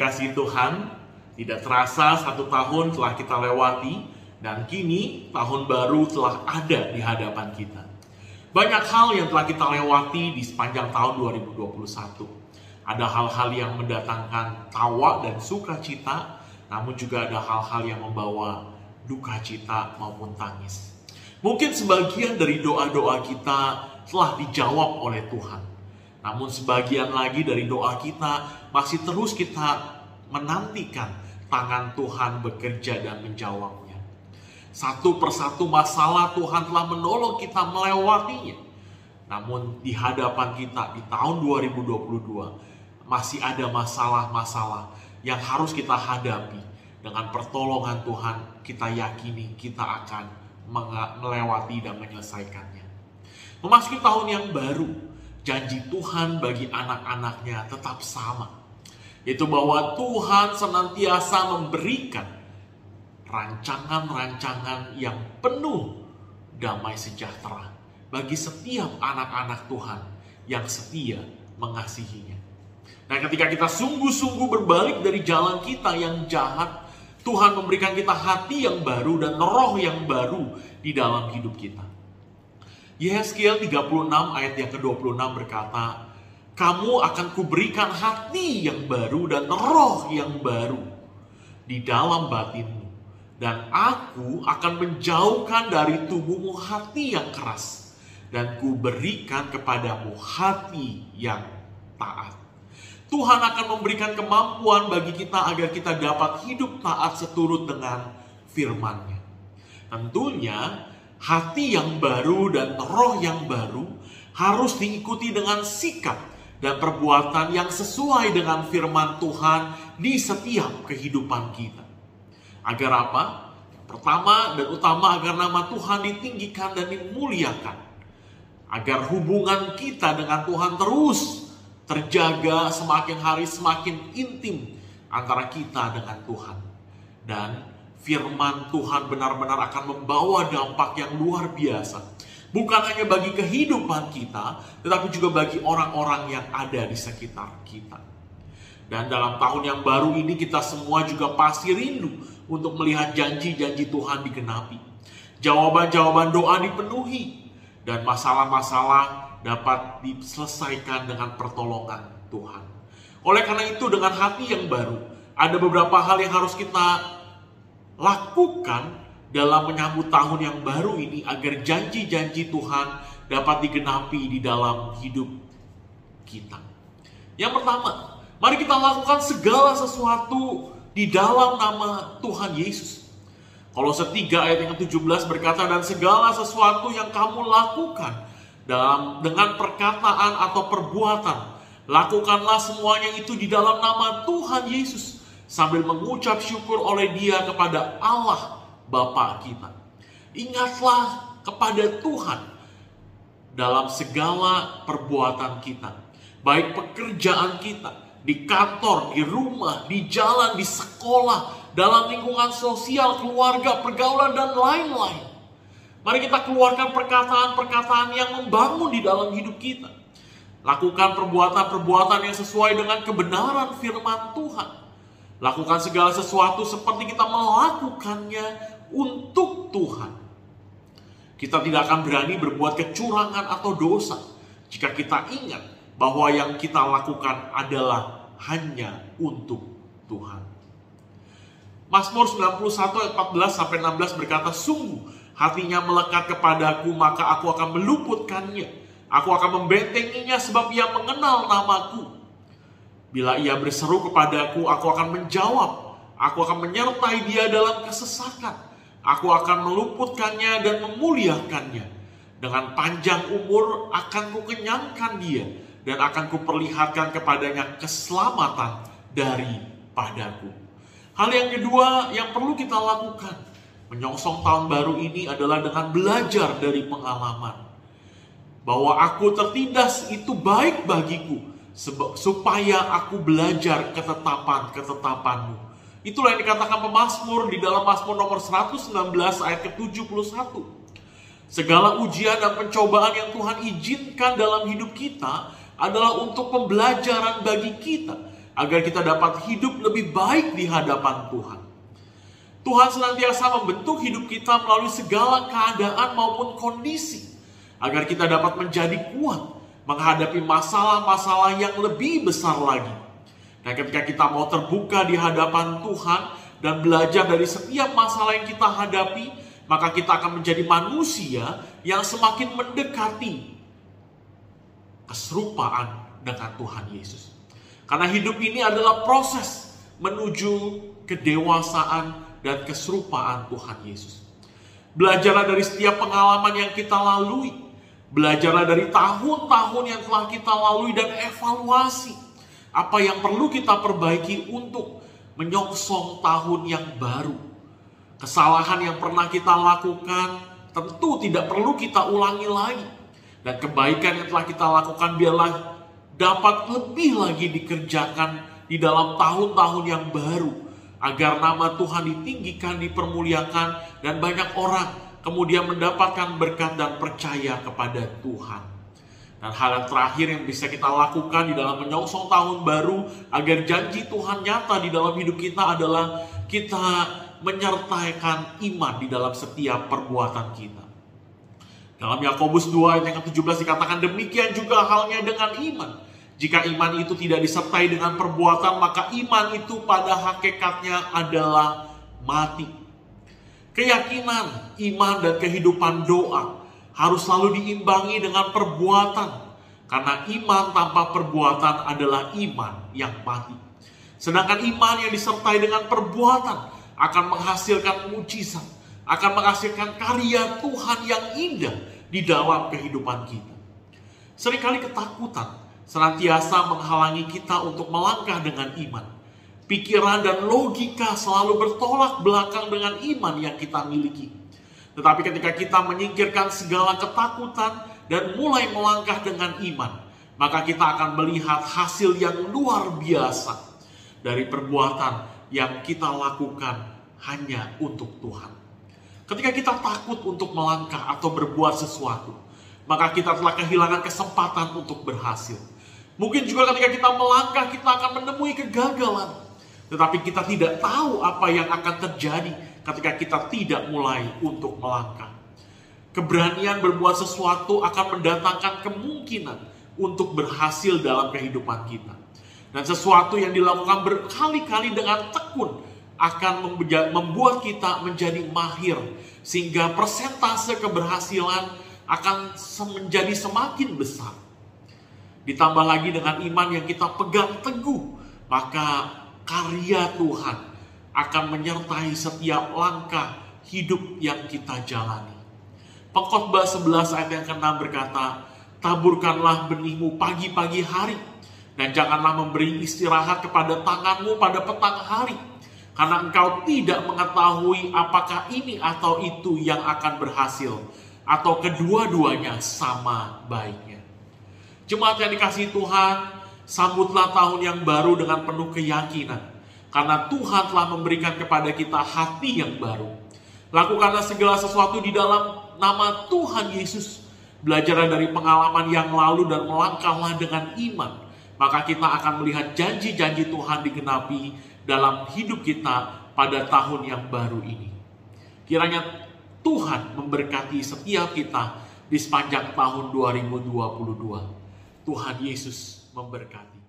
dikasih Tuhan, tidak terasa satu tahun telah kita lewati dan kini tahun baru telah ada di hadapan kita. Banyak hal yang telah kita lewati di sepanjang tahun 2021. Ada hal-hal yang mendatangkan tawa dan sukacita, namun juga ada hal-hal yang membawa duka cita maupun tangis. Mungkin sebagian dari doa-doa kita telah dijawab oleh Tuhan. Namun sebagian lagi dari doa kita masih terus kita menantikan tangan Tuhan bekerja dan menjawabnya. Satu persatu masalah Tuhan telah menolong kita melewatinya. Namun di hadapan kita di tahun 2022 masih ada masalah-masalah yang harus kita hadapi. Dengan pertolongan Tuhan kita yakini kita akan melewati dan menyelesaikannya. Memasuki tahun yang baru, janji Tuhan bagi anak-anaknya tetap sama. Itu bahwa Tuhan senantiasa memberikan rancangan-rancangan yang penuh damai sejahtera bagi setiap anak-anak Tuhan yang setia mengasihinya. Nah ketika kita sungguh-sungguh berbalik dari jalan kita yang jahat, Tuhan memberikan kita hati yang baru dan roh yang baru di dalam hidup kita. Yeskiel 36 ayat yang ke-26 berkata, Kamu akan kuberikan hati yang baru dan roh yang baru di dalam batinmu dan aku akan menjauhkan dari tubuhmu hati yang keras dan ku berikan kepadamu hati yang taat. Tuhan akan memberikan kemampuan bagi kita agar kita dapat hidup taat seturut dengan firman-Nya. Tentunya hati yang baru dan roh yang baru harus diikuti dengan sikap dan perbuatan yang sesuai dengan firman Tuhan di setiap kehidupan kita. Agar apa? pertama dan utama agar nama Tuhan ditinggikan dan dimuliakan. Agar hubungan kita dengan Tuhan terus terjaga semakin hari semakin intim antara kita dengan Tuhan. Dan firman Tuhan benar-benar akan membawa dampak yang luar biasa. Bukan hanya bagi kehidupan kita, tetapi juga bagi orang-orang yang ada di sekitar kita. Dan dalam tahun yang baru ini kita semua juga pasti rindu untuk melihat janji-janji Tuhan digenapi. Jawaban-jawaban doa dipenuhi dan masalah-masalah dapat diselesaikan dengan pertolongan Tuhan. Oleh karena itu dengan hati yang baru, ada beberapa hal yang harus kita lakukan dalam menyambut tahun yang baru ini agar janji-janji Tuhan dapat digenapi di dalam hidup kita. Yang pertama, mari kita lakukan segala sesuatu di dalam nama Tuhan Yesus. Kalau setiga ayat yang ke-17 berkata, dan segala sesuatu yang kamu lakukan dalam dengan perkataan atau perbuatan, lakukanlah semuanya itu di dalam nama Tuhan Yesus sambil mengucap syukur oleh dia kepada Allah Bapa kita. Ingatlah kepada Tuhan dalam segala perbuatan kita, baik pekerjaan kita, di kantor, di rumah, di jalan, di sekolah, dalam lingkungan sosial, keluarga, pergaulan, dan lain-lain. Mari kita keluarkan perkataan-perkataan yang membangun di dalam hidup kita. Lakukan perbuatan-perbuatan yang sesuai dengan kebenaran firman Tuhan. Lakukan segala sesuatu seperti kita melakukannya untuk Tuhan. Kita tidak akan berani berbuat kecurangan atau dosa jika kita ingat bahwa yang kita lakukan adalah hanya untuk Tuhan. Mazmur 91 ayat 14 sampai 16 berkata, "Sungguh hatinya melekat kepadaku, maka aku akan meluputkannya. Aku akan membentenginya sebab ia mengenal namaku. Bila ia berseru kepadaku, aku akan menjawab. Aku akan menyertai dia dalam kesesakan. Aku akan meluputkannya dan memuliakannya. Dengan panjang umur akan kukenyangkan dia dan akan kuperlihatkan kepadanya keselamatan daripadaku. Hal yang kedua yang perlu kita lakukan menyongsong tahun baru ini adalah dengan belajar dari pengalaman. Bahwa aku tertindas itu baik bagiku supaya aku belajar ketetapan-ketetapanmu. Itulah yang dikatakan pemazmur di dalam Mazmur nomor 119 ayat ke-71. Segala ujian dan pencobaan yang Tuhan izinkan dalam hidup kita adalah untuk pembelajaran bagi kita agar kita dapat hidup lebih baik di hadapan Tuhan. Tuhan senantiasa membentuk hidup kita melalui segala keadaan maupun kondisi, agar kita dapat menjadi kuat menghadapi masalah-masalah yang lebih besar lagi. Nah, ketika kita mau terbuka di hadapan Tuhan dan belajar dari setiap masalah yang kita hadapi, maka kita akan menjadi manusia yang semakin mendekati keserupaan dengan Tuhan Yesus. Karena hidup ini adalah proses menuju kedewasaan dan keserupaan Tuhan Yesus. Belajarlah dari setiap pengalaman yang kita lalui. Belajarlah dari tahun-tahun yang telah kita lalui dan evaluasi apa yang perlu kita perbaiki untuk menyongsong tahun yang baru. Kesalahan yang pernah kita lakukan tentu tidak perlu kita ulangi lagi. Dan kebaikan yang telah kita lakukan biarlah dapat lebih lagi dikerjakan di dalam tahun-tahun yang baru agar nama Tuhan ditinggikan, dipermuliakan dan banyak orang kemudian mendapatkan berkat dan percaya kepada Tuhan. Dan hal yang terakhir yang bisa kita lakukan di dalam menyongsong tahun baru agar janji Tuhan nyata di dalam hidup kita adalah kita menyertakan iman di dalam setiap perbuatan kita. Dalam Yakobus 2 ayat yang ke-17 dikatakan demikian juga halnya dengan iman jika iman itu tidak disertai dengan perbuatan, maka iman itu pada hakikatnya adalah mati. Keyakinan, iman, dan kehidupan doa harus selalu diimbangi dengan perbuatan. Karena iman tanpa perbuatan adalah iman yang mati. Sedangkan iman yang disertai dengan perbuatan akan menghasilkan mujizat, akan menghasilkan karya Tuhan yang indah di dalam kehidupan kita. Seringkali ketakutan senantiasa menghalangi kita untuk melangkah dengan iman. Pikiran dan logika selalu bertolak belakang dengan iman yang kita miliki. Tetapi ketika kita menyingkirkan segala ketakutan dan mulai melangkah dengan iman, maka kita akan melihat hasil yang luar biasa dari perbuatan yang kita lakukan hanya untuk Tuhan. Ketika kita takut untuk melangkah atau berbuat sesuatu, maka kita telah kehilangan kesempatan untuk berhasil. Mungkin juga ketika kita melangkah kita akan menemui kegagalan. Tetapi kita tidak tahu apa yang akan terjadi ketika kita tidak mulai untuk melangkah. Keberanian berbuat sesuatu akan mendatangkan kemungkinan untuk berhasil dalam kehidupan kita. Dan sesuatu yang dilakukan berkali-kali dengan tekun akan membuat kita menjadi mahir. Sehingga persentase keberhasilan akan menjadi semakin besar. Ditambah lagi dengan iman yang kita pegang teguh, maka karya Tuhan akan menyertai setiap langkah hidup yang kita jalani. Pengkhotbah 11 ayat yang ke-6 berkata, Taburkanlah benihmu pagi-pagi hari, dan janganlah memberi istirahat kepada tanganmu pada petang hari, karena engkau tidak mengetahui apakah ini atau itu yang akan berhasil, atau kedua-duanya sama baiknya. Jemaat yang dikasih Tuhan, sambutlah tahun yang baru dengan penuh keyakinan. Karena Tuhan telah memberikan kepada kita hati yang baru. Lakukanlah segala sesuatu di dalam nama Tuhan Yesus. Belajarlah dari pengalaman yang lalu dan melangkahlah dengan iman. Maka kita akan melihat janji-janji Tuhan digenapi dalam hidup kita pada tahun yang baru ini. Kiranya Tuhan memberkati setiap kita di sepanjang tahun 2022. Tuhan Yesus memberkati.